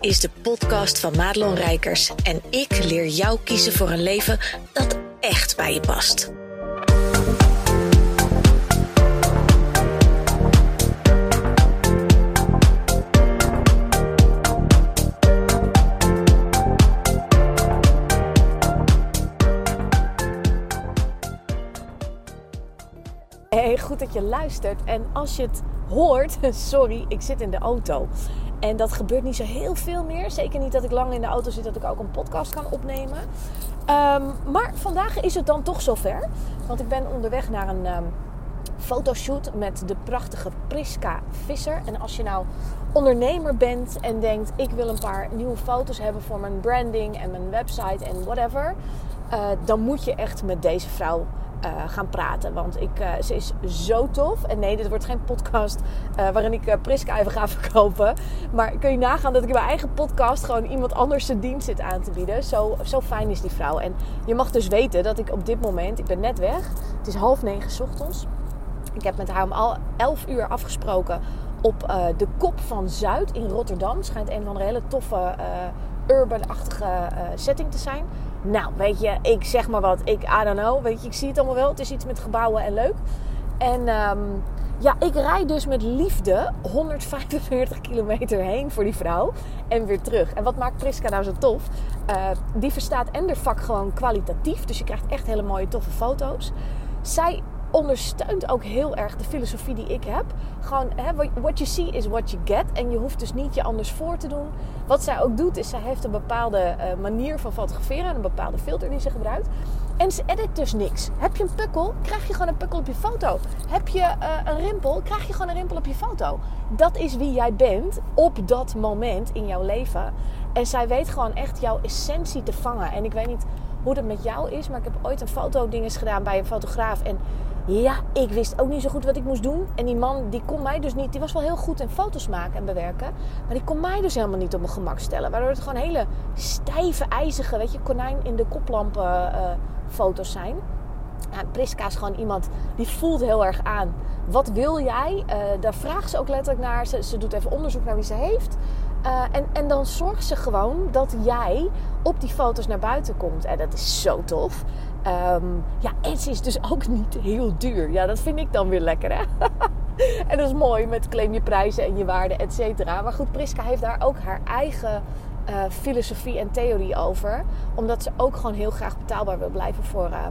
is de podcast van Madelon Rijkers en ik leer jou kiezen voor een leven dat echt bij je past. Hey, goed dat je luistert. En als je het hoort, sorry, ik zit in de auto. En dat gebeurt niet zo heel veel meer. Zeker niet dat ik lang in de auto zit, dat ik ook een podcast kan opnemen. Ehm, maar vandaag is het dan toch zover. Want ik ben onderweg naar een um, fotoshoot met de prachtige Priska Visser. En als je nou ondernemer bent en denkt: ik wil een paar nieuwe foto's hebben voor mijn branding en mijn website en whatever. Uh, dan moet je echt met deze vrouw uh, gaan praten. Want ik, uh, ze is zo tof. En nee, dit wordt geen podcast uh, waarin ik Priska even ga verkopen. Maar kun je nagaan dat ik in mijn eigen podcast gewoon iemand anders zijn dienst zit aan te bieden. Zo, zo fijn is die vrouw. En je mag dus weten dat ik op dit moment, ik ben net weg. Het is half negen ochtends. Ik heb met haar om al elf uur afgesproken op de kop van Zuid in Rotterdam. Schijnt een van de hele toffe urban-achtige setting te zijn. Nou, weet je, ik zeg maar wat. Ik, I don't know. Weet je, ik zie het allemaal wel. Het is iets met gebouwen en leuk. En um, ja, ik rijd dus met liefde 145 kilometer heen voor die vrouw. En weer terug. En wat maakt Priska nou zo tof? Uh, die verstaat en de vak gewoon kwalitatief. Dus je krijgt echt hele mooie, toffe foto's. Zij ondersteunt ook heel erg de filosofie die ik heb. Gewoon, hè, what you see is what you get. En je hoeft dus niet je anders voor te doen. Wat zij ook doet, is zij heeft een bepaalde uh, manier van fotograferen. En een bepaalde filter die ze gebruikt. En ze edit dus niks. Heb je een pukkel, krijg je gewoon een pukkel op je foto. Heb je uh, een rimpel, krijg je gewoon een rimpel op je foto. Dat is wie jij bent op dat moment in jouw leven. En zij weet gewoon echt jouw essentie te vangen. En ik weet niet hoe dat met jou is, maar ik heb ooit een fotodinges gedaan bij een fotograaf. En ja, ik wist ook niet zo goed wat ik moest doen. En die man, die kon mij dus niet... Die was wel heel goed in foto's maken en bewerken. Maar die kon mij dus helemaal niet op mijn gemak stellen. Waardoor het gewoon hele stijve, ijzige, weet je, konijn in de koplampen uh, foto's zijn. Priska is gewoon iemand die voelt heel erg aan. Wat wil jij? Uh, daar vraagt ze ook letterlijk naar. Ze, doet even onderzoek naar wie ze heeft. Uh, en, en dan zorgt ze gewoon dat jij op die foto's naar buiten komt. En dat is zo tof. Um, ja, en is dus ook niet heel duur. Ja, dat vind ik dan weer lekker, hè? en dat is mooi met claim je prijzen en je waarde, et cetera. Maar goed, Priska heeft daar ook haar eigen uh, filosofie en theorie over. Omdat ze ook gewoon heel graag betaalbaar wil blijven voor uh,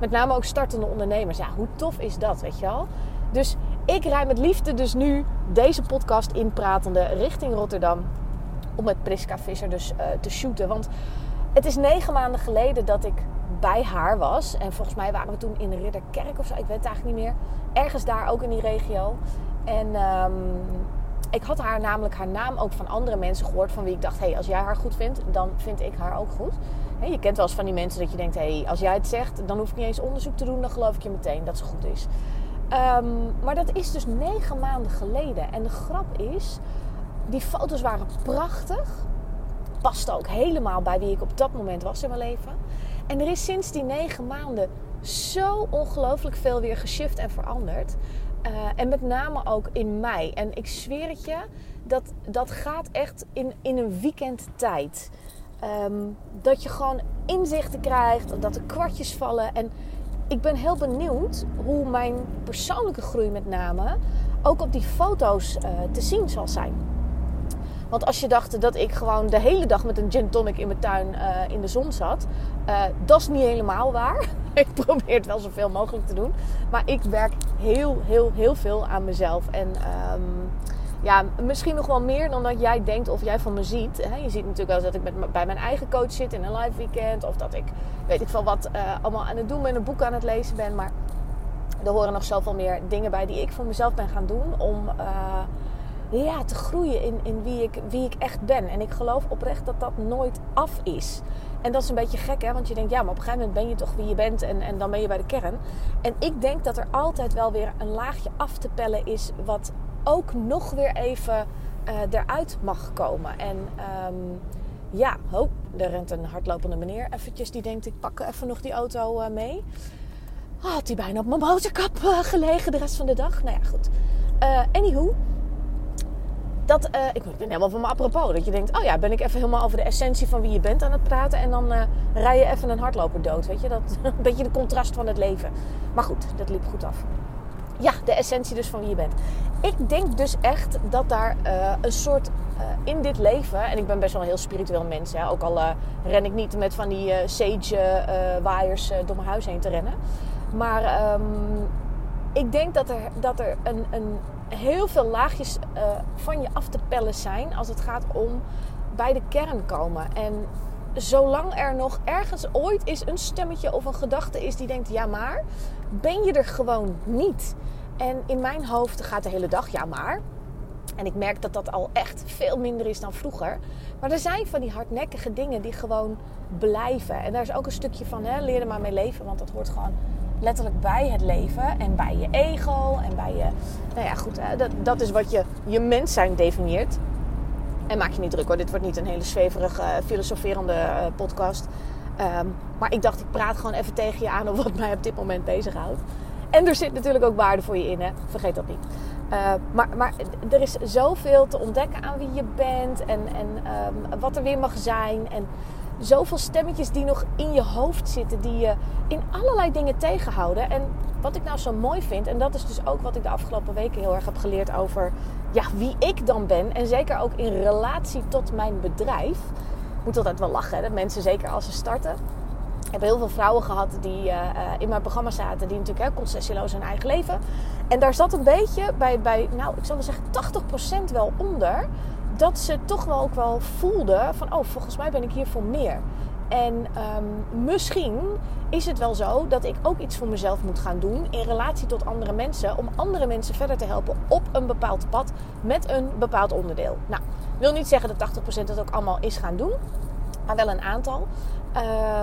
met name ook startende ondernemers. Ja, hoe tof is dat, weet je wel? Dus ik rij met liefde dus nu deze podcast inpratende richting Rotterdam. Om met Priska Visser dus uh, te shooten. Want het is negen maanden geleden dat ik bij haar was. En volgens mij waren we toen in Ridderkerk of zo. Ik weet het eigenlijk niet meer. Ergens daar ook in die regio. En um, ik had haar namelijk haar naam ook van andere mensen gehoord. Van wie ik dacht, hé, hey, als jij haar goed vindt, dan vind ik haar ook goed. Je kent wel eens van die mensen dat je denkt, hé, hey, als jij het zegt, dan hoef ik niet eens onderzoek te doen. Dan geloof ik je meteen dat ze goed is. Um, maar dat is dus negen maanden geleden. En de grap is, die foto's waren prachtig. Paste ook helemaal bij wie ik op dat moment was in mijn leven. En er is sinds die negen maanden zo ongelooflijk veel weer geshift en veranderd. Uh, en met name ook in mei. En ik zweer het je, dat, dat gaat echt in, in een weekend tijd. Um, dat je gewoon inzichten krijgt, dat er kwartjes vallen. En ik ben heel benieuwd hoe mijn persoonlijke groei met name ook op die foto's uh, te zien zal zijn. Want als je dacht dat ik gewoon de hele dag met een gin tonic in mijn tuin uh, in de zon zat, uh, dat is niet helemaal waar. ik probeer het wel zoveel mogelijk te doen. Maar ik werk heel, heel, heel veel aan mezelf. En um, ja, misschien nog wel meer dan dat jij denkt of jij van me ziet. Je ziet natuurlijk wel dat ik met, bij mijn eigen coach zit in een live weekend. Of dat ik, weet ik veel wat, uh, allemaal aan het doen ben, een boek aan het lezen ben. Maar er horen nog zoveel meer dingen bij die ik voor mezelf ben gaan doen. Om ja, te groeien in, in wie, ik, wie ik echt ben. En ik geloof oprecht dat dat nooit af is. En dat is een beetje gek, hè? Want je denkt, ja, maar op een gegeven moment ben je toch wie je bent en, en dan ben je bij de kern. En ik denk dat er altijd wel weer een laagje af te pellen is, wat ook nog weer even uh, eruit mag komen. En um, ja, oh, er rent een hardlopende meneer eventjes die denkt, ik pak even nog die auto uh, mee. Oh, had hij bijna op mijn motorkap uh, gelegen de rest van de dag. Nou ja, goed. anywho, dat, uh, ik ben helemaal van me apropos. Dat je denkt, oh ja, ben ik even helemaal over de essentie van wie je bent aan het praten. En dan uh, rij je even een hardloper dood. Weet je, dat een beetje de contrast van het leven. Maar goed, dat liep goed af. Ja, de essentie dus van wie je bent. Ik denk dus echt dat daar uh, een soort in dit leven. En ik ben best wel een heel spiritueel mens. Hè, ook al ren ik niet met van die sage waaiers door mijn huis heen te rennen. Maar um, ik denk dat er, dat er een, een heel veel laagjes uh, van je af te pellen zijn als het gaat om bij de kern komen. En zolang er nog ergens ooit is een stemmetje of een gedachte is die denkt: ja, maar ben je er gewoon niet. En in mijn hoofd gaat de hele dag ja, maar. En ik merk dat dat al echt veel minder is dan vroeger. Maar er zijn van die hardnekkige dingen die gewoon blijven. En daar is ook een stukje van, hè, leer er maar mee leven. Want dat hoort gewoon letterlijk bij het leven en bij je ego en bij je. Nou ja, goed, dat, dat is wat je, je mens zijn definieert. En maak je niet druk hoor, dit wordt niet een hele zweverige, filosoferende eh, podcast. Ehm, maar ik dacht, ik praat gewoon even tegen je aan op wat mij op dit moment bezighoudt. En er zit natuurlijk ook waarde voor je in, hè? vergeet dat niet. Uh, maar, maar er is zoveel te ontdekken aan wie je bent en, en um, wat er weer mag zijn. En zoveel stemmetjes die nog in je hoofd zitten, die je in allerlei dingen tegenhouden. En wat ik nou zo mooi vind, en dat is dus ook wat ik de afgelopen weken heel erg heb geleerd over ja, wie ik dan ben. En zeker ook in relatie tot mijn bedrijf. Ik moet altijd wel lachen, dat mensen, zeker als ze starten. Ik heb heel veel vrouwen gehad die uh, in mijn programma zaten, die natuurlijk hè, concessieloos hun eigen leven. En daar zat een beetje bij, bij nou, ik zal wel zeggen, 80% wel onder dat ze toch wel ook wel voelden van, oh, volgens mij ben ik hier voor meer. En um, misschien is het wel zo dat ik ook iets voor mezelf moet gaan doen in relatie tot andere mensen. Om andere mensen verder te helpen op een bepaald pad met een bepaald onderdeel. Nou, wil niet zeggen dat 80% dat ook allemaal is gaan doen, maar wel een aantal.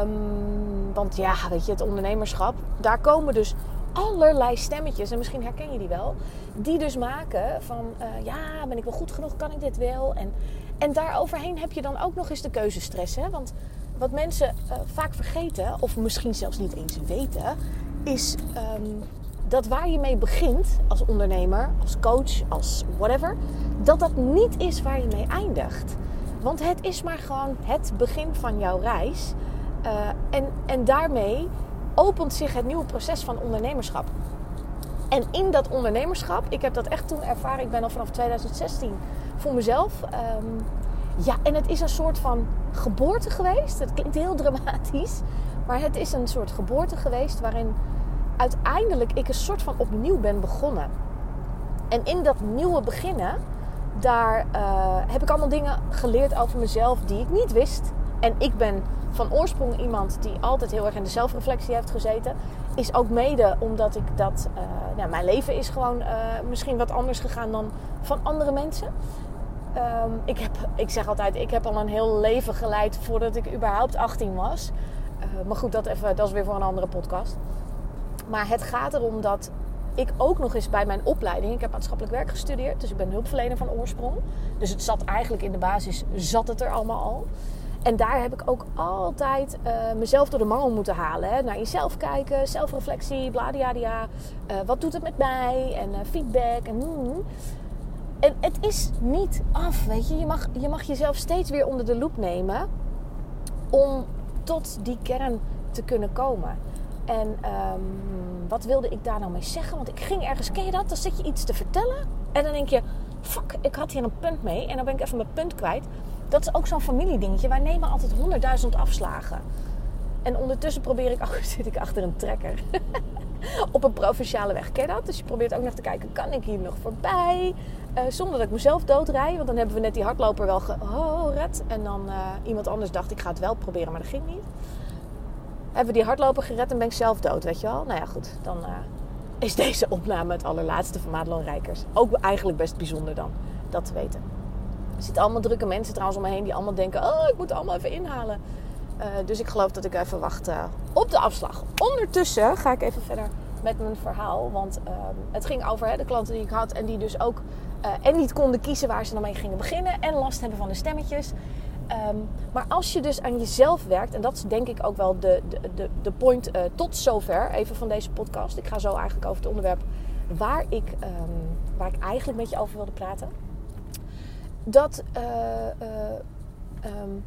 Um, want ja, weet je, het ondernemerschap, daar komen dus allerlei stemmetjes, en misschien herken je die wel, die dus maken van uh, ja, ben ik wel goed genoeg, kan ik dit wel? En, en daaroverheen heb je dan ook nog eens de keuzestress. Hè? Want wat mensen uh, vaak vergeten, of misschien zelfs niet eens weten, is um, dat waar je mee begint als ondernemer, als coach, als whatever, dat dat niet is waar je mee eindigt. Want het is maar gewoon het begin van jouw reis. Uh, en, en daarmee opent zich het nieuwe proces van ondernemerschap. En in dat ondernemerschap, ik heb dat echt toen ervaren, ik ben al vanaf 2016 voor mezelf. Um, ja, en het is een soort van geboorte geweest. Het klinkt heel dramatisch, maar het is een soort geboorte geweest waarin uiteindelijk ik een soort van opnieuw ben begonnen. En in dat nieuwe beginnen, daar uh, heb ik allemaal dingen geleerd over mezelf die ik niet wist. En ik ben van oorsprong iemand die altijd heel erg in de zelfreflectie heeft gezeten. Is ook mede omdat ik dat. Nou, mijn leven is gewoon uh, misschien wat anders gegaan dan van andere mensen. Um, ik, heb, ik zeg altijd, ik heb al een heel leven geleid voordat ik überhaupt 18 was. Uh, maar goed, dat, even, dat is weer voor een andere podcast. Maar het gaat erom dat ik ook nog eens bij mijn opleiding, ik heb maatschappelijk werk gestudeerd, dus ik ben hulpverlener van oorsprong. Dus het zat eigenlijk in de basis, zat het er allemaal al. En daar heb ik ook altijd uh, mezelf door de mangel moeten halen. Hè. Naar jezelf kijken, zelfreflectie, bladiadia. Uh, wat doet het met mij? En uh, feedback. En, mm. en het is niet af, weet je. Je mag, je mag jezelf steeds weer onder de loep nemen om tot die kern te kunnen komen. En um, wat wilde ik daar nou mee zeggen? Want ik ging ergens, ken je dat? Dan zit je iets te vertellen en dan denk je, fuck, ik had hier een punt mee en dan ben ik even mijn punt kwijt dat is ook zo'n familiedingetje. Wij nemen altijd honderdduizend afslagen. En ondertussen probeer ik, oh, zit ik achter een trekker. op een provinciale weg. Ken je dat? Dus je probeert ook nog te kijken, kan ik hier nog voorbij? Uh, zonder dat ik mezelf doodrij. Want dan hebben we net die hardloper wel gered. En dan uh, iemand anders dacht, ik ga het wel proberen, maar dat ging niet. Hebben we die hardloper gered en ben ik zelf dood, weet je wel? Nou ja, goed. Dan uh, is deze opname het allerlaatste van Madelon Rijkers. Ook eigenlijk best bijzonder dan, dat te weten. Er zitten allemaal drukke mensen trouwens om me heen die allemaal denken: oh, ik moet allemaal even inhalen. Uh, dus ik geloof dat ik even wacht uh, op de afslag. Ondertussen ga ik even verder met mijn verhaal. Want uh, het ging over hè, de klanten die ik had en die dus ook en niet konden kiezen waar ze dan mee gingen beginnen. En last hebben van de stemmetjes. Um, maar als je dus aan jezelf werkt, en dat is denk ik ook wel de, de, de, de point tot zover even van deze podcast. Ik ga zo eigenlijk over het onderwerp waar ik, um, waar ik eigenlijk met je over wilde praten dat. Uh, um,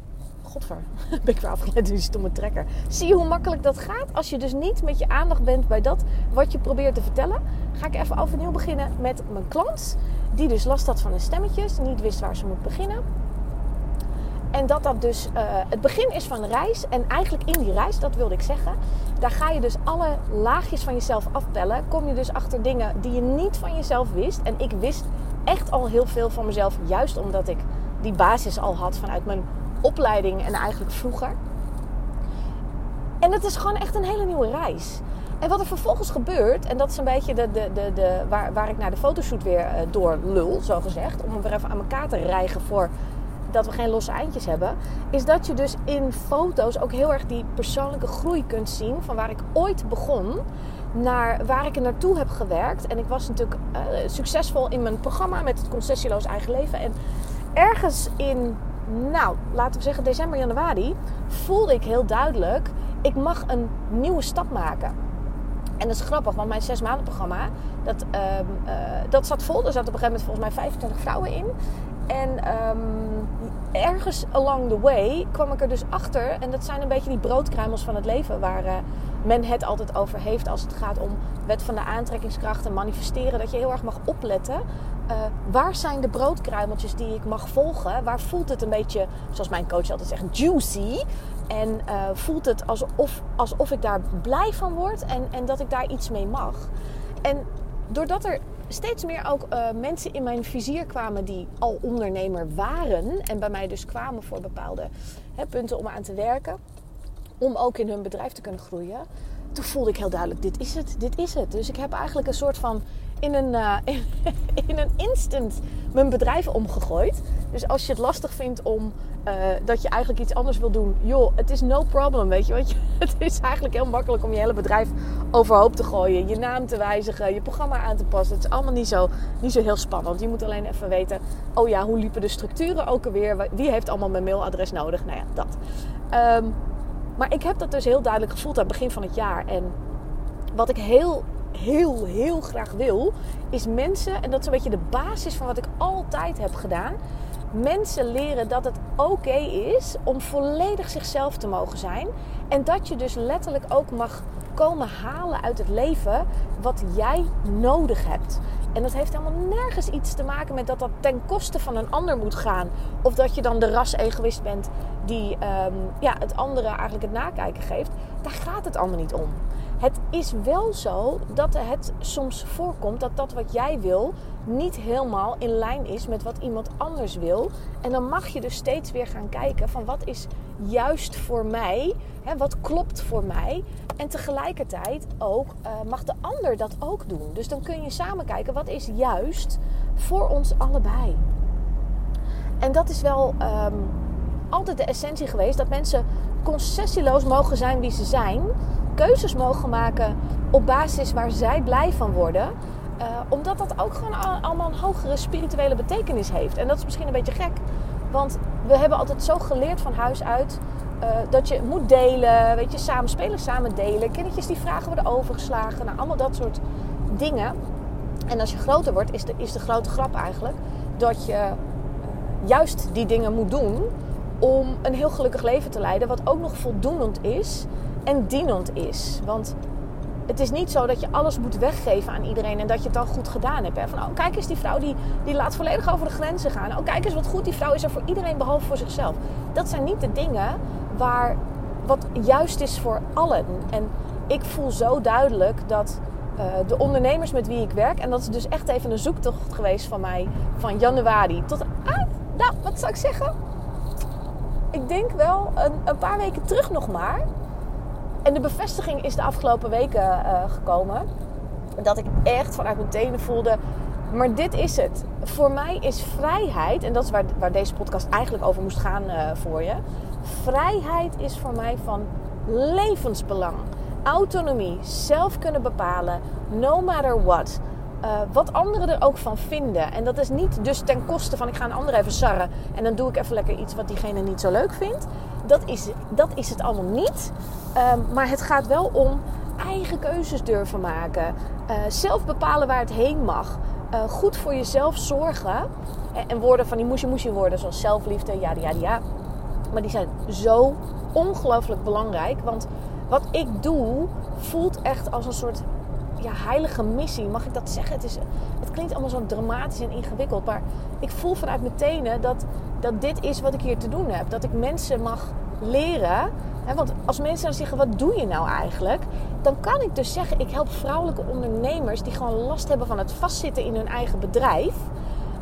godver, ben ik weer afgeleid stomme trekker. Zie je hoe makkelijk dat gaat? Als je dus niet met je aandacht bent bij dat wat je probeert te vertellen. Ga ik even overnieuw beginnen met mijn klant. Die dus last had van de stemmetjes. Niet wist waar ze moet beginnen. En dat dat dus uh, het begin is van een reis. En eigenlijk in die reis, dat wilde ik zeggen. Daar ga je dus alle laagjes van jezelf afpellen. Kom je dus achter dingen die je niet van jezelf wist. En ik wist echt al heel veel van mezelf. Juist omdat ik die basis al had vanuit mijn opleiding en eigenlijk vroeger. En het is gewoon echt een hele nieuwe reis. En wat er vervolgens gebeurt, en dat is een beetje de, de, de, de, waar, waar ik naar de fotoshoot weer uh, door lul, zo gezegd. Om hem weer even aan elkaar te rijgen voor dat we geen losse eindjes hebben. Is dat je dus in foto's ook heel erg die persoonlijke groei kunt zien. Van waar ik ooit begon naar waar ik er naartoe heb gewerkt. En ik was natuurlijk uh, succesvol in mijn programma met het concessieloos eigen leven. En ergens in, nou, laten we zeggen december, januari, voelde ik heel duidelijk, ik mag een nieuwe stap maken. En dat is grappig, want mijn zes maanden programma, dat, uh, uh, dat zat vol. Er zaten op een gegeven moment volgens mij 25 vrouwen in. En um, ergens along the way kwam ik er dus achter. En dat zijn een beetje die broodkruimels van het leven. Waar uh, men het altijd over heeft als het gaat om wet van de aantrekkingskracht en manifesteren. Dat je heel erg mag opletten. Uh, waar zijn de broodkruimeltjes die ik mag volgen? Waar voelt het een beetje, zoals mijn coach altijd zegt, juicy? En uh, voelt het alsof, alsof ik daar blij van word en, en dat ik daar iets mee mag. En doordat er steeds meer ook uh, mensen in mijn vizier kwamen die al ondernemer waren. En bij mij dus kwamen voor bepaalde hè, punten om aan te werken. Om ook in hun bedrijf te kunnen groeien. Toen voelde ik heel duidelijk, dit is het, dit is het. Dus ik heb eigenlijk een soort van in een, uh, in, een instant mijn bedrijf omgegooid. Dus als je het lastig vindt om uh, dat je eigenlijk iets anders wil doen, joh, het is no problem, weet je. Want het is eigenlijk heel makkelijk om je hele bedrijf overhoop te gooien, je naam te wijzigen, je programma aan te passen. Het is allemaal niet zo, niet zo heel spannend. Je moet alleen even weten, oh ja, hoe liepen de structuren ook alweer? Wie heeft allemaal mijn mailadres nodig? Nou ja, dat. Um, maar ik heb dat dus heel duidelijk gevoeld aan het begin van het jaar. En wat ik heel heel, heel graag wil, is mensen, en dat is een beetje de basis van wat ik altijd heb gedaan, mensen leren dat het oké is om volledig zichzelf te mogen zijn. En dat je dus letterlijk ook mag komen halen uit het leven wat jij nodig hebt. En dat heeft helemaal nergens iets te maken met dat dat ten koste van een ander moet gaan. Of dat je dan de ras-egoïst bent die um, ja, het andere eigenlijk het nakijken geeft. Daar gaat het allemaal niet om. Het is wel zo dat het soms voorkomt dat dat wat jij wil niet helemaal in lijn is met wat iemand anders wil. En dan mag je dus steeds weer gaan kijken van wat is juist voor mij, hè, wat klopt voor mij. En tegelijkertijd ook uh, mag de ander dat ook doen. Dus dan kun je samen kijken wat is juist voor ons allebei. En dat is wel um, altijd de essentie geweest dat mensen concessieloos mogen zijn wie ze zijn keuzes mogen maken op basis waar zij blij van worden. Uh, omdat dat ook gewoon allemaal een hogere spirituele betekenis heeft. En dat is misschien een beetje gek. Want we hebben altijd zo geleerd van huis uit uh, dat je moet delen. Weet je, samen spelen, samen delen. Kindertjes die vragen worden overgeslagen. Nou, allemaal dat soort dingen. En als je groter wordt, is de, is de grote grap eigenlijk dat je juist die dingen moet doen om een heel gelukkig leven te leiden. Wat ook nog voldoenend is en dienend is. Want het is niet zo dat je alles moet weggeven aan iedereen en dat je het dan goed gedaan hebt. Hè? Van, oh, kijk eens, die vrouw die, die laat volledig over de grenzen gaan. Oh, kijk eens wat goed, die vrouw is er voor iedereen behalve voor zichzelf. Dat zijn niet de dingen waar, wat juist is voor allen. En ik voel zo duidelijk dat uh, de ondernemers met wie ik werk, en dat is dus echt even een zoektocht geweest van mij van januari tot. Ah, nou, wat zou ik zeggen? Ik denk wel een, een paar weken terug nog maar en de bevestiging is de afgelopen weken uh, gekomen. Dat ik echt vanuit mijn tenen voelde. Maar dit is het. Voor mij is vrijheid, en dat is waar, waar deze podcast eigenlijk over moest gaan uh, voor je. Vrijheid is voor mij van levensbelang. Autonomie, zelf kunnen bepalen, no matter what. Uh, wat anderen er ook van vinden. En dat is niet dus ten koste van ik ga een ander even sarren en dan doe ik even lekker iets wat diegene niet zo leuk vindt. Dat is, dat is het allemaal niet. Um, maar het gaat wel om eigen keuzes durven maken. Uh, zelf bepalen waar het heen mag. uh, goed voor jezelf zorgen. En, en woorden van die moesje moesje woorden zoals zelfliefde, ja, ja, ja. Maar die zijn zo ongelooflijk belangrijk. Want wat ik doe voelt echt als een soort ja, heilige missie. Mag ik dat zeggen? Het, is, het klinkt allemaal zo dramatisch en ingewikkeld. Maar ik voel vanuit mijn tenen dat, dat dit is wat ik hier te doen heb. Dat ik mensen mag leren. Hè, want als mensen dan zeggen, wat doe je nou eigenlijk? Dan kan ik dus zeggen, ik help vrouwelijke ondernemers die gewoon last hebben van het vastzitten in hun eigen bedrijf.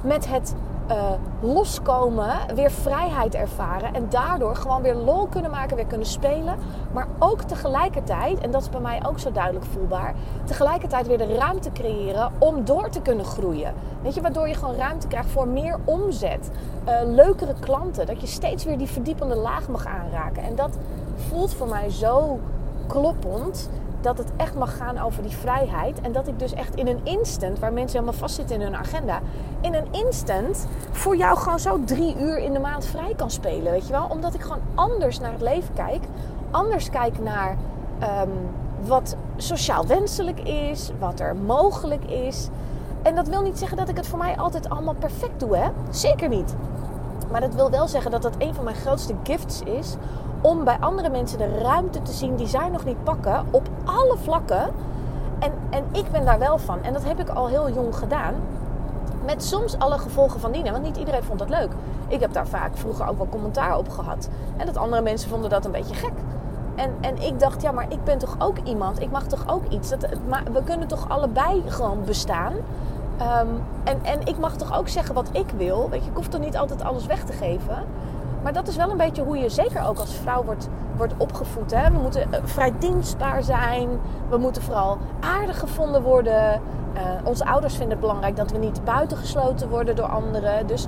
Met het uh, loskomen, weer vrijheid ervaren en daardoor gewoon weer lol kunnen maken, weer kunnen spelen. Maar ook tegelijkertijd, en dat is bij mij ook zo duidelijk voelbaar, tegelijkertijd weer de ruimte creëren om door te kunnen groeien. Weet je, waardoor je gewoon ruimte krijgt voor meer omzet, uh, leukere klanten, dat je steeds weer die verdiepende laag mag aanraken. En dat voelt voor mij zo kloppend dat het echt mag gaan over die vrijheid. En dat ik dus echt in een instant, waar mensen helemaal vastzitten in hun agenda, in een instant voor jou gewoon zo drie uur in de maand vrij kan spelen. Weet je wel? Omdat ik gewoon anders naar het leven kijk. Anders kijk naar um, wat sociaal wenselijk is, wat er mogelijk is. En dat wil niet zeggen dat ik het voor mij altijd allemaal perfect doe, hè? Zeker niet. Maar dat wil wel zeggen dat dat een van mijn grootste gifts is om bij andere mensen de ruimte te zien die zij nog niet pakken op alle vlakken. En, en ik ben daar wel van. En dat heb ik al heel jong gedaan. Met soms alle gevolgen van dienen. Want niet iedereen vond dat leuk. Ik heb daar vaak vroeger ook wel commentaar op gehad. En dat andere mensen vonden dat een beetje gek. En, en ik dacht, ja, maar ik ben toch ook iemand. Ik mag toch ook iets. Dat, maar we kunnen toch allebei gewoon bestaan. Um, en, en ik mag toch ook zeggen wat ik wil. Weet je, ik hoef toch niet altijd alles weg te geven. Maar dat is wel een beetje hoe je zeker ook als vrouw wordt, wordt opgevoed. Hè? We moeten eh, vrij dienstbaar zijn. We moeten vooral aardig gevonden worden. Uh, onze ouders vinden het belangrijk dat we niet buitengesloten worden door anderen. Dus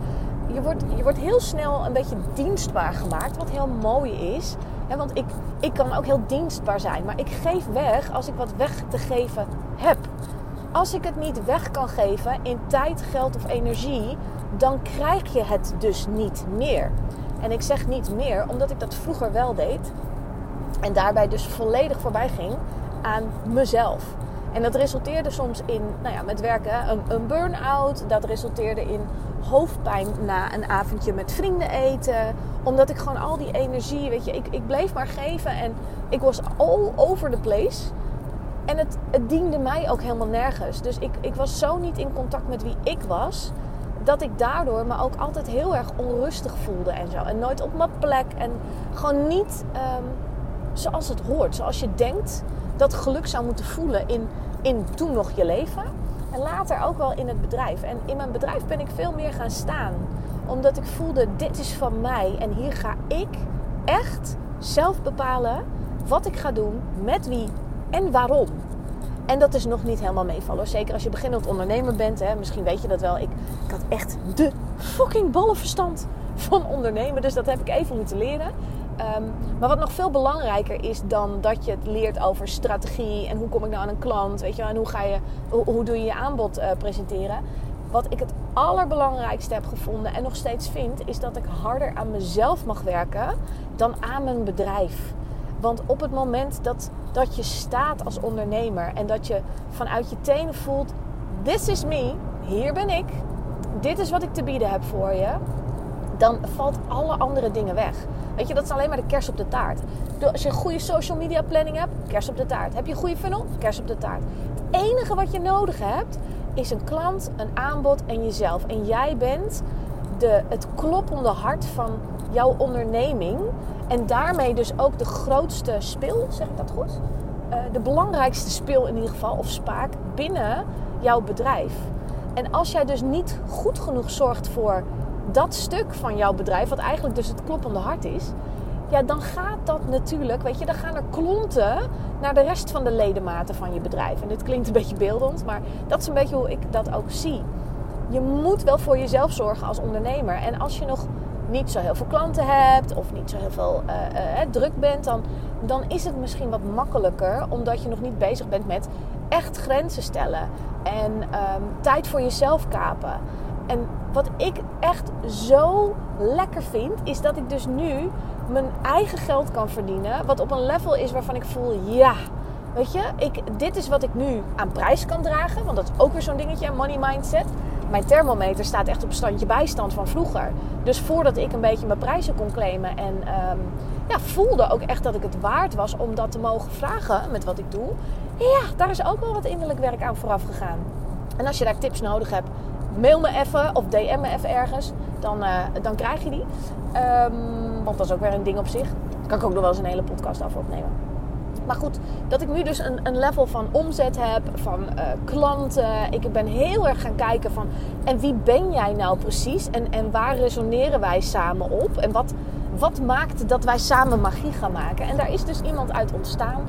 je wordt, je wordt heel snel een beetje dienstbaar gemaakt. Wat heel mooi is. Hè? Want ik, ik kan ook heel dienstbaar zijn. Maar ik geef weg als ik wat weg te geven heb. Als ik het niet weg kan geven in tijd, geld of energie, dan krijg je het dus niet meer. En ik zeg niet meer omdat ik dat vroeger wel deed. En daarbij dus volledig voorbij ging aan mezelf. En dat resulteerde soms in, nou ja, met werken, een, een burn-out. Dat resulteerde in hoofdpijn na een avondje met vrienden eten. Omdat ik gewoon al die energie, weet je, ik, ik bleef maar geven. En ik was all over the place. En het, het diende mij ook helemaal nergens. Dus ik, ik was zo niet in contact met wie ik was dat ik daardoor me ook altijd heel erg onrustig voelde en zo. En nooit op mijn plek. En gewoon niet um, zoals het hoort. Zoals je denkt dat geluk zou moeten voelen in, in toen nog je leven. En later ook wel in het bedrijf. En in mijn bedrijf ben ik veel meer gaan staan. Omdat ik voelde, dit is van mij. En hier ga ik echt zelf bepalen wat ik ga doen, met wie en waarom. En dat is nog niet helemaal meevallen. Zeker als je beginnend ondernemer bent. Hè, misschien weet je dat wel. Ik, ik had echt de fucking ballenverstand van ondernemen. Dus dat heb ik even moeten leren. Um, maar wat nog veel belangrijker is dan dat je het leert over strategie en hoe kom ik nou aan een klant, weet je, en hoe ga je, hoe, doe je je aanbod uh, presenteren. Wat ik het allerbelangrijkste heb gevonden en nog steeds vind, is dat ik harder aan mezelf mag werken dan aan mijn bedrijf. Want op het moment dat, dat je staat als ondernemer en dat je vanuit je tenen voelt: This is me, hier ben ik, dit is wat ik te bieden heb voor je, dan valt alle andere dingen weg. Weet je, dat is alleen maar de kers op de taart. Als je een goede social media planning hebt, kers op de taart. Heb je een goede funnel, kers op de taart. Het enige wat je nodig hebt, is een klant, een aanbod en jezelf. En jij bent de, het kloppende hart van jouw onderneming. En daarmee dus ook de grootste spil, zeg ik dat goed? Uh, de belangrijkste spil in ieder geval, of spaak, binnen jouw bedrijf. En als jij dus niet goed genoeg zorgt voor dat stuk van jouw bedrijf, wat eigenlijk dus het kloppende hart is, ja, dan gaat dat natuurlijk, weet je, dan gaan er klonten naar de rest van de ledematen van je bedrijf. En dit klinkt een beetje beeldend, maar dat is een beetje hoe ik dat ook zie. Je moet wel voor jezelf zorgen als ondernemer. En als je nog niet zo heel veel klanten hebt of niet zo heel veel uh, uh, druk bent, dan, dan is het misschien wat makkelijker omdat je nog niet bezig bent met echt grenzen stellen en um, tijd voor jezelf kapen. En wat ik echt zo lekker vind, is dat ik dus nu mijn eigen geld kan verdienen. Wat op een level is waarvan ik voel, ja, Weet je, ik, dit is wat ik nu aan prijs kan dragen. Want dat is ook weer zo'n dingetje, money mindset. Mijn thermometer staat echt op standje bijstand van vroeger. Dus voordat ik een beetje mijn prijzen kon claimen en um, ja, voelde ook echt dat ik het waard was om dat te mogen vragen met wat ik doe. Ja, daar is ook wel wat innerlijk werk aan vooraf gegaan. En als je daar tips nodig hebt, mail me even of DM me even ergens. Dan, uh, dan krijg je die. Um, want dat is ook weer een ding op zich. Kan ik ook nog wel eens een hele podcast over opnemen. Maar goed, dat ik nu dus een, een level van omzet heb, van uh, klanten. Ik ben heel erg gaan kijken van... En wie ben jij nou precies? En, en waar resoneren wij samen op? En wat, wat maakt dat wij samen magie gaan maken? En daar is dus iemand uit ontstaan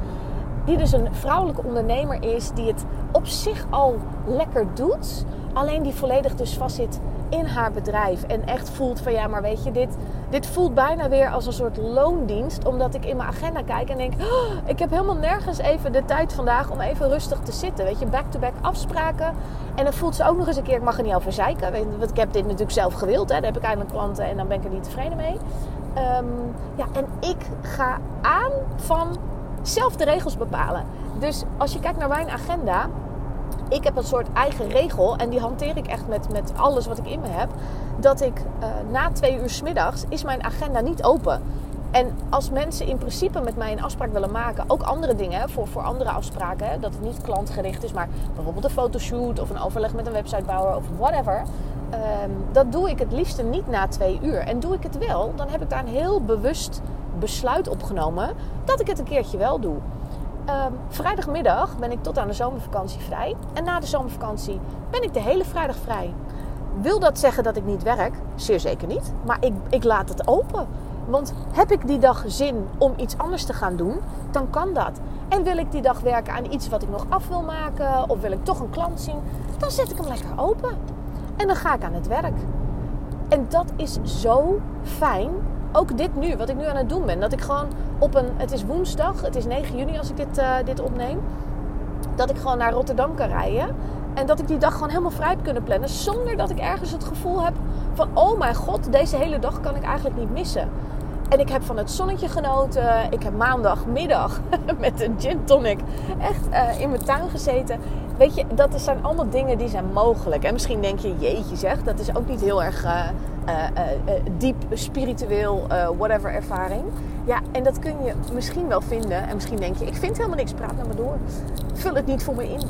die dus een vrouwelijke ondernemer is, die het op zich al lekker doet, alleen die volledig dus vastzit in haar bedrijf en echt voelt van ja, maar weet je, dit, dit voelt bijna weer als een soort loondienst, omdat ik in mijn agenda kijk en denk, oh, ik heb helemaal nergens even de tijd vandaag om even rustig te zitten, weet je, back-to-back afspraken. En dan voelt ze ook nog eens een keer, ik mag er niet over zeiken, want ik heb dit natuurlijk zelf gewild, hè, dan heb ik eindelijk klanten en dan ben ik er niet tevreden mee. Um, ja, en ik ga aan van zelf de regels bepalen. Dus als je kijkt naar mijn agenda, ik heb een soort eigen regel en die hanteer ik echt met, met alles wat ik in me heb. Dat ik uh, na twee uur s middags is mijn agenda niet open. En als mensen in principe met mij een afspraak willen maken, ook andere dingen voor, voor andere afspraken, hè, dat het niet klantgericht is, maar bijvoorbeeld een fotoshoot of een overleg met een websitebouwer of whatever. Um, dat doe ik het liefste niet na twee uur. En doe ik het wel, dan heb ik daar een heel bewust besluit opgenomen dat ik het een keertje wel doe. Um, vrijdagmiddag ben ik tot aan de zomervakantie vrij. En na de zomervakantie ben ik de hele vrijdag vrij. Wil dat zeggen dat ik niet werk? Zeer zeker niet. Maar ik, ik laat het open. Want heb ik die dag zin om iets anders te gaan doen, dan kan dat. En wil ik die dag werken aan iets wat ik nog af wil maken, of wil ik toch een klant zien, dan zet ik hem lekker open. En dan ga ik aan het werk. En dat is zo fijn. Ook dit nu, wat ik nu aan het doen ben. Dat ik gewoon op een. Het is woensdag, het is 9 juni als ik dit, uh, dit opneem. Dat ik gewoon naar Rotterdam kan rijden. En dat ik die dag gewoon helemaal vrij heb kunnen plannen. Zonder dat ik ergens het gevoel heb van: oh mijn god, deze hele dag kan ik eigenlijk niet missen. En ik heb van het zonnetje genoten. Ik heb maandagmiddag met een gin tonic echt uh, in mijn tuin gezeten. Weet je, dat zijn allemaal dingen die zijn mogelijk. En misschien denk je, jeetje zeg, dat is ook niet heel erg uh, uh, diep spiritueel, whatever ervaring. Ja, en dat kun je misschien wel vinden. En misschien denk je, ik vind helemaal niks, praat naar me door. Vul het niet voor me in.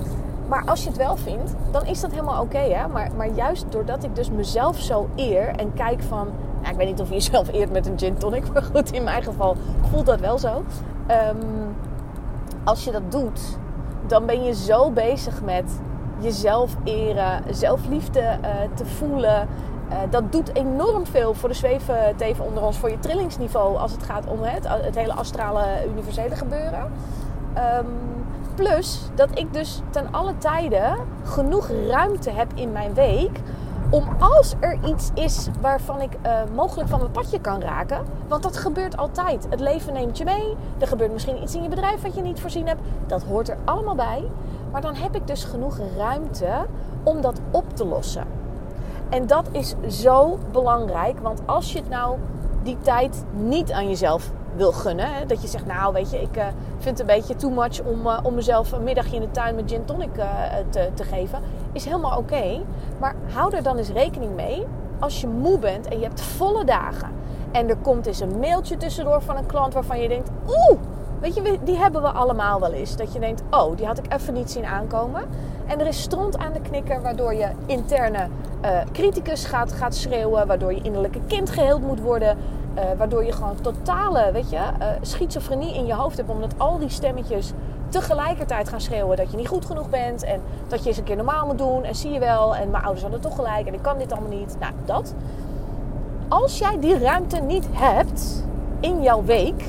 Maar als je het wel vindt, dan is dat helemaal oké. Maar, maar juist doordat ik dus mezelf zo eer en kijk van... Nou, ik weet niet of je jezelf eert met een gin tonic, maar goed, in mijn geval voelt dat wel zo. Um, als je dat doet, dan ben je zo bezig met jezelf eren, zelfliefde te voelen. Uh, dat doet enorm veel voor de zweefteven onder ons, voor je trillingsniveau als het gaat om het, het hele astrale universele gebeuren. Um, plus dat ik dus ten alle tijden genoeg ruimte heb in mijn week om als er iets is waarvan ik uh, mogelijk van mijn padje kan raken. Want dat gebeurt altijd. Het leven neemt je mee. Er gebeurt misschien iets in je bedrijf wat je niet voorzien hebt. Dat hoort er allemaal bij. Maar dan heb ik dus genoeg ruimte om dat op te lossen. En dat is zo belangrijk. Want als je het nou die tijd niet aan jezelf wil gunnen. Hè? Dat je zegt, nou weet je, ik uh, vind het een beetje too much om, uh, om mezelf een middagje in de tuin met gin tonic uh, te, te, geven. Is helemaal oké. Maar hou er dan eens rekening mee als je moe bent en je hebt volle dagen. En er komt eens een mailtje tussendoor van een klant waarvan je denkt, oeh, weet je, die hebben we allemaal wel eens. Dat je denkt, oh, die had ik even niet zien aankomen. En er is stront aan de knikker, waardoor je interne criticus gaat, gaat schreeuwen, waardoor je innerlijke kind geheeld moet worden. Uh, waardoor je gewoon totale, weet je, uh, schizofrenie in je hoofd hebt. Omdat al die stemmetjes tegelijkertijd gaan schreeuwen dat je niet goed genoeg bent. En dat je eens een keer normaal moet doen. En zie je wel. En mijn ouders hadden toch gelijk. En ik kan dit allemaal niet. Nou, dat. Als jij die ruimte niet hebt in jouw week.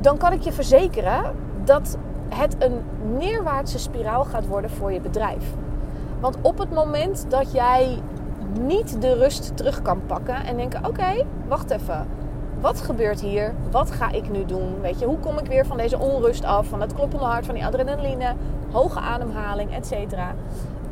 Dan kan ik je verzekeren dat het een neerwaartse spiraal gaat worden voor je bedrijf. Want op het moment dat jij niet de rust terug kan pakken en denken: oké, wacht even. Wat gebeurt hier? Wat ga ik nu doen? Weet je, hoe kom ik weer van deze onrust af, van het kloppende hart, van die adrenaline, hoge ademhaling, et cetera.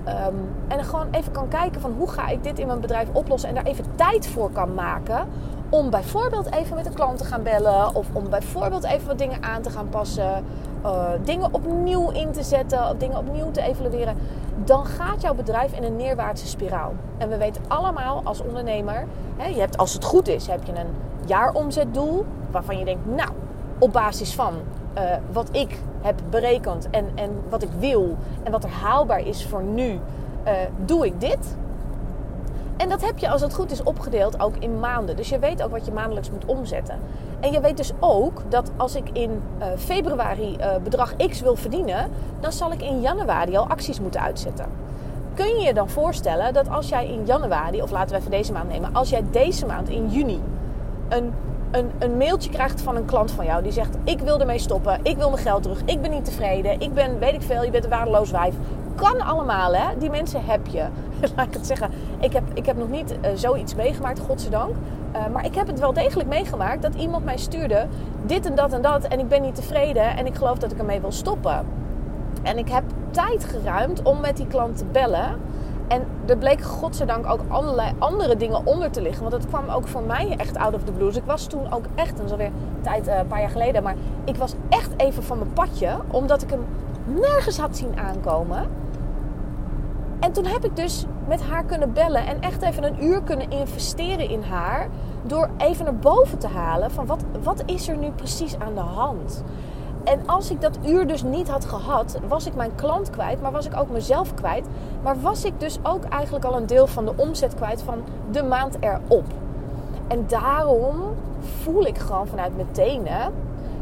Um, en gewoon even kan kijken van hoe ga ik dit in mijn bedrijf oplossen en daar even tijd voor kan maken om bijvoorbeeld even met een klant te gaan bellen of om bijvoorbeeld even wat dingen aan te gaan passen uh, dingen opnieuw in te zetten, dingen opnieuw te evalueren, dan gaat jouw bedrijf in een neerwaartse spiraal. En we weten allemaal als ondernemer, hè, je hebt, als het goed is, heb je een jaaromzetdoel waarvan je denkt, nou, op basis van uh, wat ik heb berekend en, en wat ik wil en wat er haalbaar is voor nu, uh, doe ik dit. En dat heb je als het goed is opgedeeld ook in maanden. Dus je weet ook wat je maandelijks moet omzetten. En je weet dus ook dat als ik in uh, februari uh, bedrag X wil verdienen, dan zal ik in januari al acties moeten uitzetten. Kun je je dan voorstellen dat als jij in januari, of laten we even deze maand nemen, als jij deze maand in juni een, een, een mailtje krijgt van een klant van jou die zegt: Ik wil ermee stoppen, ik wil mijn geld terug, ik ben niet tevreden, ik ben, weet ik veel, je bent een waardeloos wijf. Kan allemaal, hè? Die mensen heb je. Laat ik het zeggen. Ik heb, ik heb nog niet uh, zoiets meegemaakt, godzijdank. Uh, maar ik heb het wel degelijk meegemaakt dat iemand mij stuurde: dit en dat en dat. En ik ben niet tevreden en ik geloof dat ik ermee wil stoppen. En ik heb tijd geruimd om met die klant te bellen. En er bleek godzijdank ook allerlei andere dingen onder te liggen. Want het kwam ook voor mij echt out of the blues. Ik was toen ook echt, dat is alweer tijd, uh, een paar jaar geleden. Maar ik was echt even van mijn padje. Omdat ik hem nergens had zien aankomen. En toen heb ik dus met haar kunnen bellen en echt even een uur kunnen investeren in haar. Door even naar boven te halen van wat, wat is er nu precies aan de hand. En als ik dat uur dus niet had gehad, was ik mijn klant kwijt, maar was ik ook mezelf kwijt. Maar was ik dus ook eigenlijk al een deel van de omzet kwijt van de maand erop. En daarom voel ik gewoon vanuit mijn tenen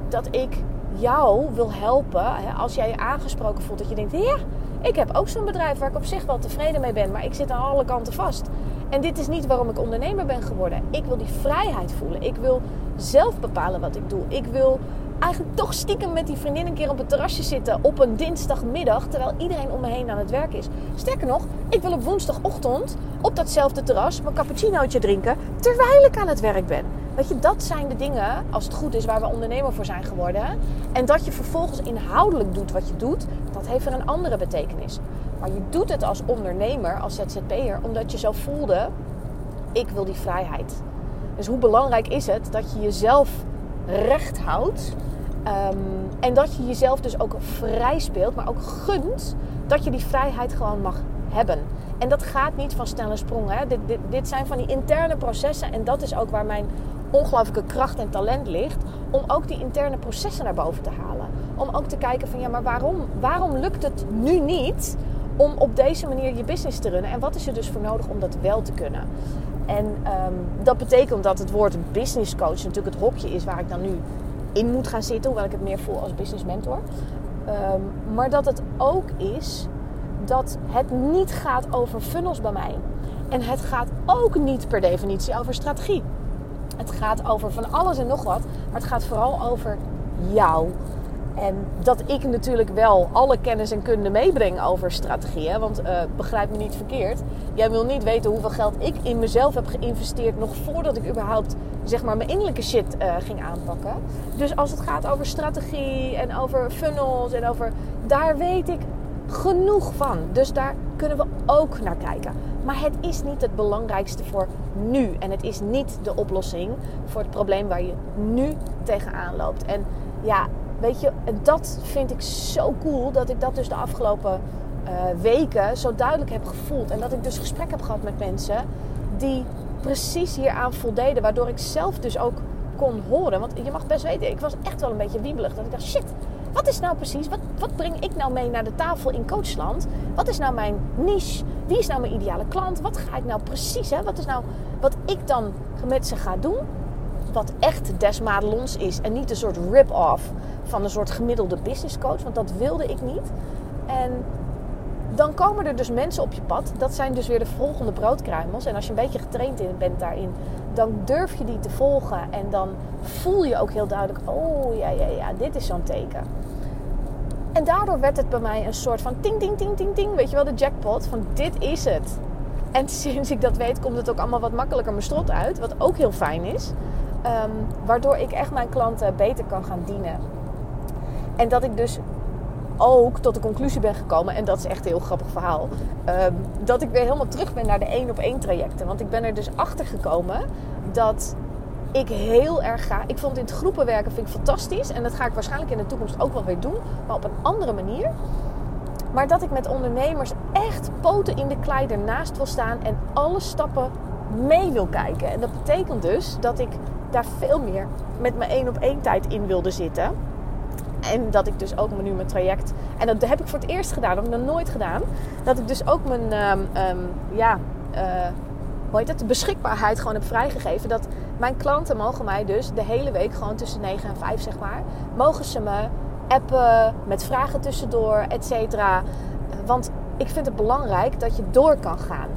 dat ik jou wil helpen. Als jij je aangesproken voelt, dat je denkt: ja, ik heb ook zo'n bedrijf waar ik op zich wel tevreden mee ben, maar ik zit aan alle kanten vast. En dit is niet waarom ik ondernemer ben geworden. Ik wil die vrijheid voelen. Ik wil zelf bepalen wat ik doe. Ik wil eigenlijk toch stiekem met die vriendin een keer op het terrasje zitten op een dinsdagmiddag, terwijl iedereen om me heen aan het werk is. Sterker nog, ik wil op woensdagochtend op datzelfde terras mijn cappuccinootje drinken terwijl ik aan het werk ben. Weet je, dat zijn de dingen, als het goed is, waar we ondernemer voor zijn geworden. En dat je vervolgens inhoudelijk doet wat je doet, dat heeft er een andere betekenis. Maar je doet het als ondernemer, als ZZP'er, omdat je zo voelde, ik wil die vrijheid. Dus hoe belangrijk is het dat je jezelf recht houdt. Um, en dat je jezelf dus ook vrij speelt, maar ook gunt dat je die vrijheid gewoon mag hebben. En dat gaat niet van snelle sprongen. Dit, dit, dit zijn van die interne processen. En dat is ook waar mijn ongelooflijke kracht en talent ligt. Om ook die interne processen naar boven te halen. Om ook te kijken van ja, maar waarom, waarom lukt het nu niet om op deze manier je business te runnen? En wat is er dus voor nodig om dat wel te kunnen? En um, dat betekent dat het woord business coach natuurlijk het hokje is waar ik dan nu in moet gaan zitten, hoewel ik het meer voel als business mentor. Um, maar dat het ook is dat het niet gaat over funnels bij mij. En het gaat ook niet per definitie over strategie. Het gaat over van alles en nog wat. Maar het gaat vooral over jou. En dat ik natuurlijk wel alle kennis en kunde meebreng over strategieën. Want uh, begrijp me niet verkeerd. Jij wil niet weten hoeveel geld ik in mezelf heb geïnvesteerd. nog voordat ik überhaupt zeg maar, mijn innerlijke shit uh, ging aanpakken. Dus als het gaat over strategie en over funnels en over. daar weet ik genoeg van. Dus daar kunnen we ook naar kijken. Maar het is niet het belangrijkste voor nu. En het is niet de oplossing voor het probleem waar je nu tegenaan loopt. En ja, weet je, dat vind ik zo cool dat ik dat dus de afgelopen uh, weken zo duidelijk heb gevoeld. En dat ik dus gesprek heb gehad met mensen die precies hieraan voldeden. Waardoor ik zelf dus ook kon horen. Want je mag best weten, ik was echt wel een beetje wiebelig. Dat ik dacht, shit, wat is nou precies, wat, wat breng ik nou mee naar de tafel in coachland? Wat is nou mijn niche? Wie is nou mijn ideale klant? Wat ga ik nou precies, hè? Wat is nou wat ik dan met ze ga doen? Wat echt Des Madelons is en niet een soort rip-off van een soort gemiddelde business coach, want dat wilde ik niet. En dan komen er dus mensen op je pad. Dat zijn dus weer de volgende broodkruimels. En als je een beetje getraind bent daarin, dan durf je die te volgen. En dan voel je ook heel duidelijk: oh ja, ja, ja, dit is zo'n teken. En daardoor werd het bij mij een soort van ting, ting, ting, ting, ting. Weet je wel, de jackpot van dit is het. En sinds ik dat weet, komt het ook allemaal wat makkelijker mijn strot uit. Wat ook heel fijn is. Um, waardoor ik echt mijn klanten beter kan gaan dienen. En dat ik dus ook tot de conclusie ben gekomen, en dat is echt een heel grappig verhaal, um, dat ik weer helemaal terug ben naar de één op één trajecten. Want ik ben er dus achter gekomen dat ik heel erg ga. Ik vond in het groepenwerken vind ik fantastisch. En dat ga ik waarschijnlijk in de toekomst ook wel weer doen. Maar op een andere manier. Maar dat ik met ondernemers echt poten in de klei ernaast wil staan. En alle stappen mee wil kijken. En dat betekent dus dat ik daar veel meer met mijn één op één tijd in wilde zitten. En dat ik dus ook nu mijn traject. En dat heb ik voor het eerst gedaan, dat heb ik nog nooit gedaan. Dat ik dus ook mijn um, um, ja, uh, hoe heet het, de beschikbaarheid gewoon heb vrijgegeven. Dat mijn klanten mogen mij dus de hele week gewoon tussen 9 en 5 zeg maar. Mogen ze me appen met vragen tussendoor, et cetera. Want ik vind het belangrijk dat je door kan gaan.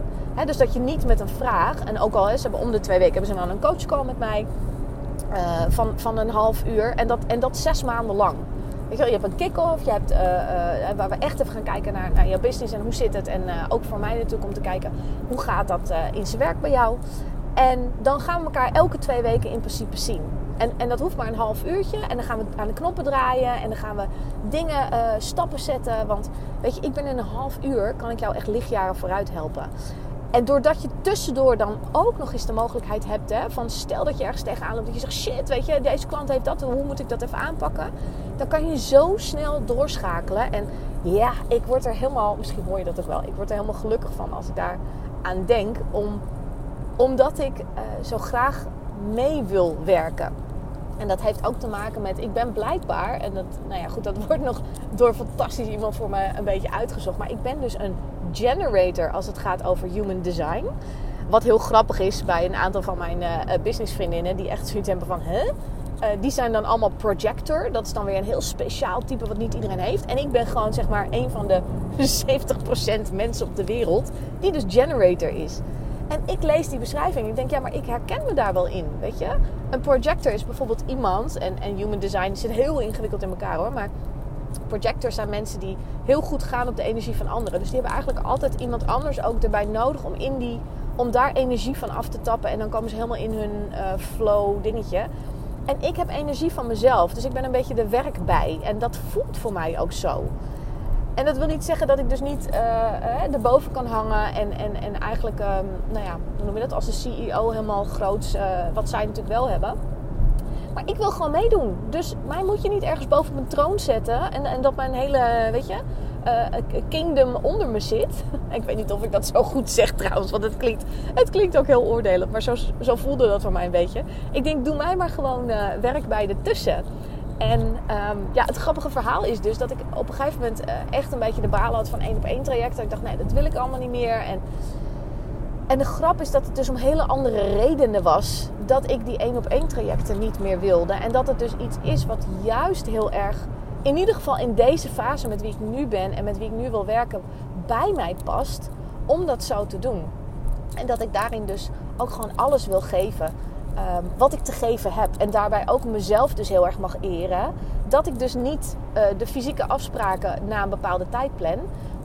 Dus dat je niet met een vraag, en ook al is, hebben om de twee weken hebben ze dan een coachcall met mij uh, van, van een half uur. En dat, en dat zes maanden lang. Weet je, hebt een kick-off, je hebt, uh, uh, waar we echt even gaan kijken naar, naar jouw business en hoe zit het. En ook voor mij natuurlijk om te kijken hoe gaat dat in zijn werk bij jou. En dan gaan we elkaar elke twee weken in principe zien. En, en dat hoeft maar een half uurtje. En dan gaan we aan de knoppen draaien. En dan gaan we dingen, stappen zetten. Want weet je, ik ben in een half uur, kan ik jou echt lichtjaren vooruit helpen. En doordat je tussendoor dan ook nog eens de mogelijkheid hebt hè, van stel dat je ergens tegenaan loopt dat je zegt shit, weet je, deze klant heeft dat, hoe moet ik dat even aanpakken? Dan kan je zo snel doorschakelen. En ja, ik word er helemaal, misschien hoor je dat ook wel, ik word er helemaal gelukkig van als ik daar aan denk, om, omdat ik uh, zo graag mee wil werken. En dat heeft ook te maken met, ik ben blijkbaar, en dat, nou ja, goed, dat wordt nog door fantastisch iemand voor me een beetje uitgezocht. Maar ik ben dus een generator als het gaat over human design. Wat heel grappig is bij een aantal van mijn uh, businessvriendinnen, die echt zoiets hebben van, hè? Uh, die zijn dan allemaal projector. Dat is dan weer een heel speciaal type wat niet iedereen heeft. En ik ben gewoon zeg maar een van de 70% mensen op de wereld die dus generator is. En ik lees die beschrijving ik denk, ja, maar ik herken me daar wel in, weet je. Een projector is bijvoorbeeld iemand, en, en human design zit heel ingewikkeld in elkaar hoor, maar projectors zijn mensen die heel goed gaan op de energie van anderen. Dus die hebben eigenlijk altijd iemand anders ook erbij nodig om, in die, om daar energie van af te tappen. En dan komen ze helemaal in hun uh, flow dingetje. En ik heb energie van mezelf, dus ik ben een beetje de werk bij. En dat voelt voor mij ook zo. En dat wil niet zeggen dat ik dus niet uh, erboven kan hangen en, en, en eigenlijk, um, nou ja, hoe noem je dat, als de CEO helemaal groots, uh, wat zij natuurlijk wel hebben. Maar ik wil gewoon meedoen. Dus mij moet je niet ergens boven mijn troon zetten en, en dat mijn hele, weet je, kingdom onder me zit. ik weet niet of ik dat zo goed zeg trouwens, want het klinkt, het klinkt ook heel oordelend, maar zo, zo voelde dat voor mij een beetje. Ik denk, doe mij maar gewoon werk bij de tussen. En um, ja, het grappige verhaal is dus dat ik op een gegeven moment uh, echt een beetje de balen had van één op één traject. Dat ik dacht, nee, dat wil ik allemaal niet meer. En, en de grap is dat het dus om hele andere redenen was dat ik die één op één trajecten niet meer wilde. En dat het dus iets is wat juist heel erg, in ieder geval in deze fase met wie ik nu ben en met wie ik nu wil werken, bij mij past om dat zo te doen. En dat ik daarin dus ook gewoon alles wil geven um, wat ik te geven heb. En daarbij ook mezelf dus heel erg mag eren. Dat ik dus niet uh, de fysieke afspraken na een bepaalde tijd plan.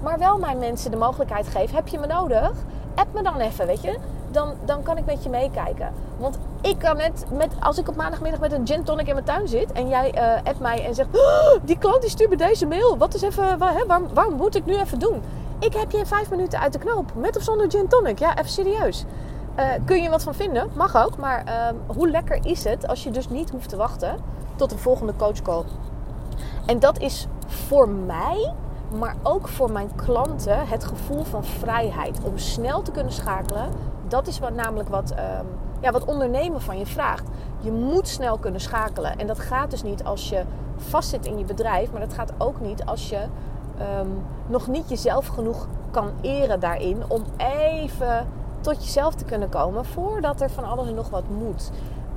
Maar wel mijn mensen de mogelijkheid geef. Heb je me nodig? App me dan even, weet je. Dan, dan kan ik met je meekijken. Want ik kan net, met, als ik op maandagmiddag met een gin tonic in mijn tuin zit... en jij uh, mij en zegt... Oh, die klant die stuurt me deze mail. Wat is even, waar, hè, waar, waar moet ik nu even doen? Ik heb je in vijf minuten uit de knoop. Met of zonder gin tonic. Ja, even serieus. Uh, kun je wat van vinden? Mag ook. Maar uh, hoe lekker is het als je dus niet hoeft te wachten tot de volgende coachcall? En dat is voor mij, maar ook voor mijn klanten, het gevoel van vrijheid. Om snel te kunnen schakelen. Dat is wat, namelijk wat, um, ja, wat ondernemen van je vraagt. Je moet snel kunnen schakelen. En dat gaat dus niet als je vastzit in je bedrijf. Maar dat gaat ook niet als je um, nog niet jezelf genoeg kan eren daarin. Om even tot jezelf te kunnen komen voordat er van alles en nog wat moet.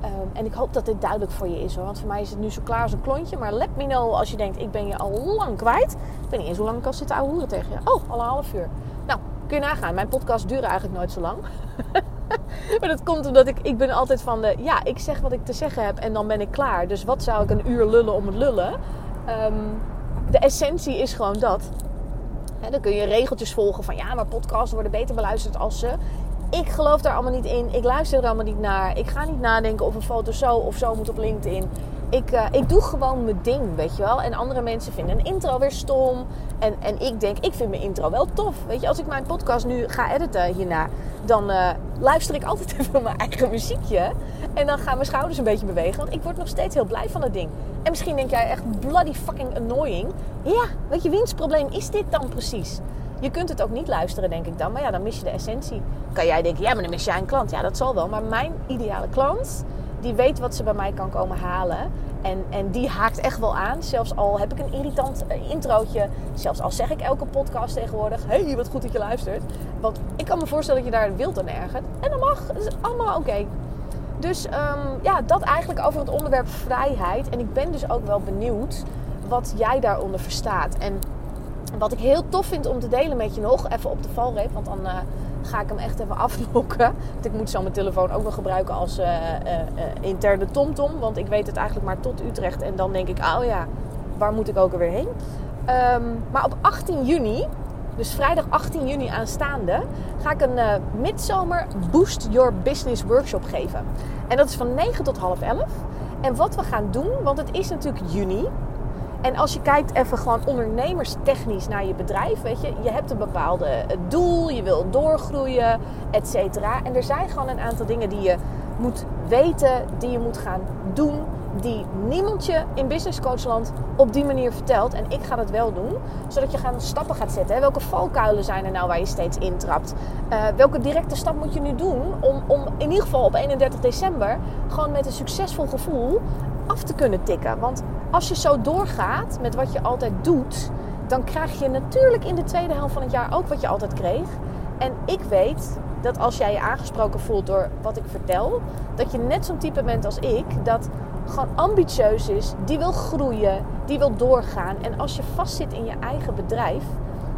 Um, en ik hoop dat dit duidelijk voor je is hoor. Want voor mij is het nu zo klaar als een klontje. Maar let me know als je denkt, ik ben je al lang kwijt. Ik weet niet eens hoe lang ik al zit te tegen je. Oh, al een half uur. Nou, kun je nagaan. Mijn podcast duren eigenlijk nooit zo lang. maar dat komt omdat ik, ik ben altijd van de, ja, ik zeg wat ik te zeggen heb en dan ben ik klaar. Dus wat zou ik een uur lullen om het lullen? Um, de essentie is gewoon dat. Dan kun je regeltjes volgen van ja, maar podcasts worden beter beluisterd als ze ik geloof daar allemaal niet in. Ik luister er allemaal niet naar. Ik ga niet nadenken of een foto zo of zo moet op LinkedIn. ik, uh, ik doe gewoon mijn ding, weet je wel. En andere mensen vinden een intro weer stom. En, en ik denk, ik vind mijn intro wel tof. Weet je, als ik mijn podcast nu ga editen hierna, dan uh, luister ik altijd even mijn eigen muziekje. En dan gaan mijn schouders een beetje bewegen. Want ik word nog steeds heel blij van dat ding. En misschien denk jij echt bloody fucking annoying. Ja, weet je, wiens probleem is dit dan precies? Je kunt het ook niet luisteren, denk ik dan. Maar ja, dan mis je de essentie. Kan jij denken, ja, maar dan mis jij een klant. Ja, dat zal wel. Maar mijn ideale klant, die weet wat ze bij mij kan komen halen. En, en die haakt echt wel aan. Zelfs al heb ik een irritant uh, introotje. Zelfs al zeg ik elke podcast tegenwoordig. hey, wat goed dat je luistert. Want ik kan me voorstellen dat je daar wild aan ergert. En dat mag. Dat is allemaal oké. Dus um, ja, dat eigenlijk over het onderwerp vrijheid. En ik ben dus ook wel benieuwd wat jij daaronder verstaat. En wat ik heel tof vind om te delen met je nog, even op de valreep, want dan uh, ga ik hem echt even aflokken. Want ik moet zo mijn telefoon ook nog gebruiken als uh, uh, interne TomTom, want ik weet het eigenlijk maar tot Utrecht. En dan denk ik, oh ja, waar moet ik ook alweer heen? Um, maar op 18 juni, dus vrijdag 18 juni aanstaande, ga ik een midzomer Boost Your Business workshop geven. En dat is van 9 tot half 11. En wat we gaan doen, want het is natuurlijk juni, en als je kijkt even gewoon ondernemerstechnisch naar je bedrijf, weet je, je hebt een bepaalde doel, je wil doorgroeien, et cetera. En er zijn gewoon een aantal dingen die je moet weten, die je moet gaan doen, die niemand je in Business Coachland op die manier vertelt. En ik ga dat wel doen, zodat je gaan stappen gaat zetten. Welke valkuilen zijn er nou waar je steeds intrapt? Uh, welke directe stap moet je nu doen om, om in ieder geval op 31 december gewoon met een succesvol gevoel af te kunnen tikken? Want als je zo doorgaat met wat je altijd doet, dan krijg je natuurlijk in de tweede helft van het jaar ook wat je altijd kreeg. En ik weet dat als jij je aangesproken voelt door wat ik vertel, dat je net zo'n type bent als ik, dat gewoon ambitieus is, die wil groeien, die wil doorgaan. En als je vastzit in je eigen bedrijf,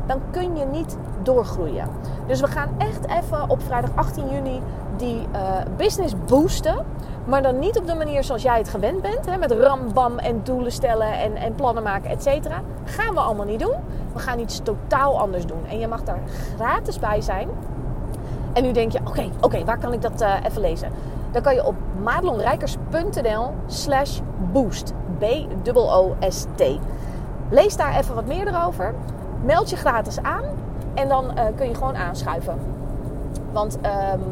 dan kun je niet doorgroeien. Dus we gaan echt even op vrijdag 18 juni die uh, business boosten. Maar dan niet op de manier zoals jij het gewend bent. Hè, met ram, bam en doelen stellen en, en plannen maken, et cetera. Gaan we allemaal niet doen. We gaan iets totaal anders doen. En je mag daar gratis bij zijn. En nu denk je, oké, oké, waar kan ik dat uh, even lezen? Dan kan je op madelonrijkers.nl slash boost. B-O-O-S-T. Lees daar even wat meer erover. Meld je gratis aan. En dan uh, kun je gewoon aanschuiven. Want um,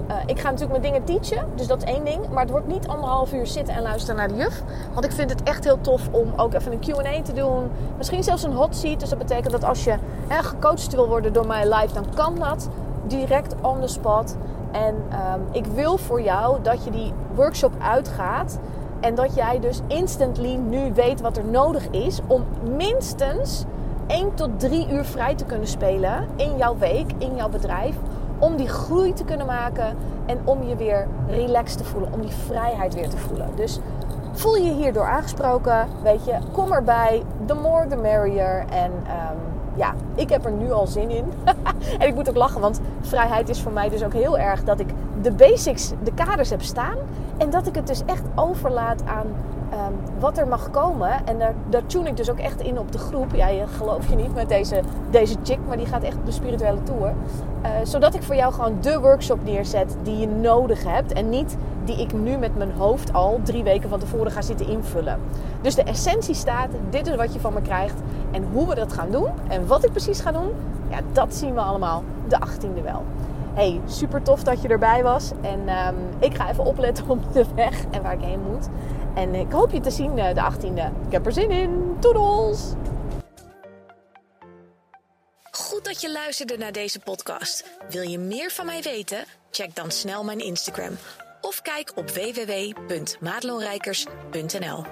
uh, ik ga natuurlijk mijn dingen teachen. Dus dat is één ding. Maar het wordt niet anderhalf uur zitten en luisteren naar de juf. Want ik vind het echt heel tof om ook even een Q&A te doen. Misschien zelfs een hot seat. Dus dat betekent dat als je hè, gecoacht wil worden door mij live, dan kan dat. Direct on the spot. En um, ik wil voor jou dat je die workshop uitgaat. En dat jij dus instantly nu weet wat er nodig is om minstens 1 tot 3 uur vrij te kunnen spelen in jouw week, in jouw bedrijf om die groei te kunnen maken en om je weer relaxed te voelen, om die vrijheid weer te voelen. Dus voel je hierdoor aangesproken, weet je, kom erbij, the more the merrier. En um, ja, ik heb er nu al zin in. en ik moet ook lachen, want vrijheid is voor mij dus ook heel erg dat ik de basics, de kaders heb staan en dat ik het dus echt overlaat aan um, wat er mag komen. En daar, daar tune ik dus ook echt in op de groep. Ja, je geloof je niet met deze, deze chick, maar die gaat echt op de spirituele tour. Uh, zodat ik voor jou gewoon de workshop neerzet die je nodig hebt. En niet die ik nu met mijn hoofd al drie weken van tevoren ga zitten invullen. Dus de essentie staat, dit is wat je van me krijgt. En hoe we dat gaan doen en wat ik precies ga doen, ja, dat zien we allemaal de 18e wel. Hey, super tof dat je erbij was. En um, ik ga even opletten op de weg en waar ik heen moet. En ik hoop je te zien de 18e. Ik heb er zin in. Toedels! Goed dat je luisterde naar deze podcast. Wil je meer van mij weten? Check dan snel mijn Instagram. Of kijk op www.maatloonrijkers.nl